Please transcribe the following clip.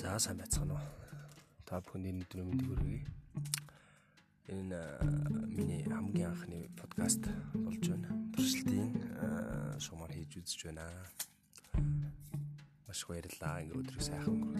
сайн байцгаана уу? Та бүхэнд энэ өдрийн мэнд хүргэе. Энэ миний хамгийн анхны подкаст болж байна. Туршилтын шуумар хийж үзэж байна. Маш баярлалаа. Ингээ өдрийг сайхан өнгөрүүлээрэй.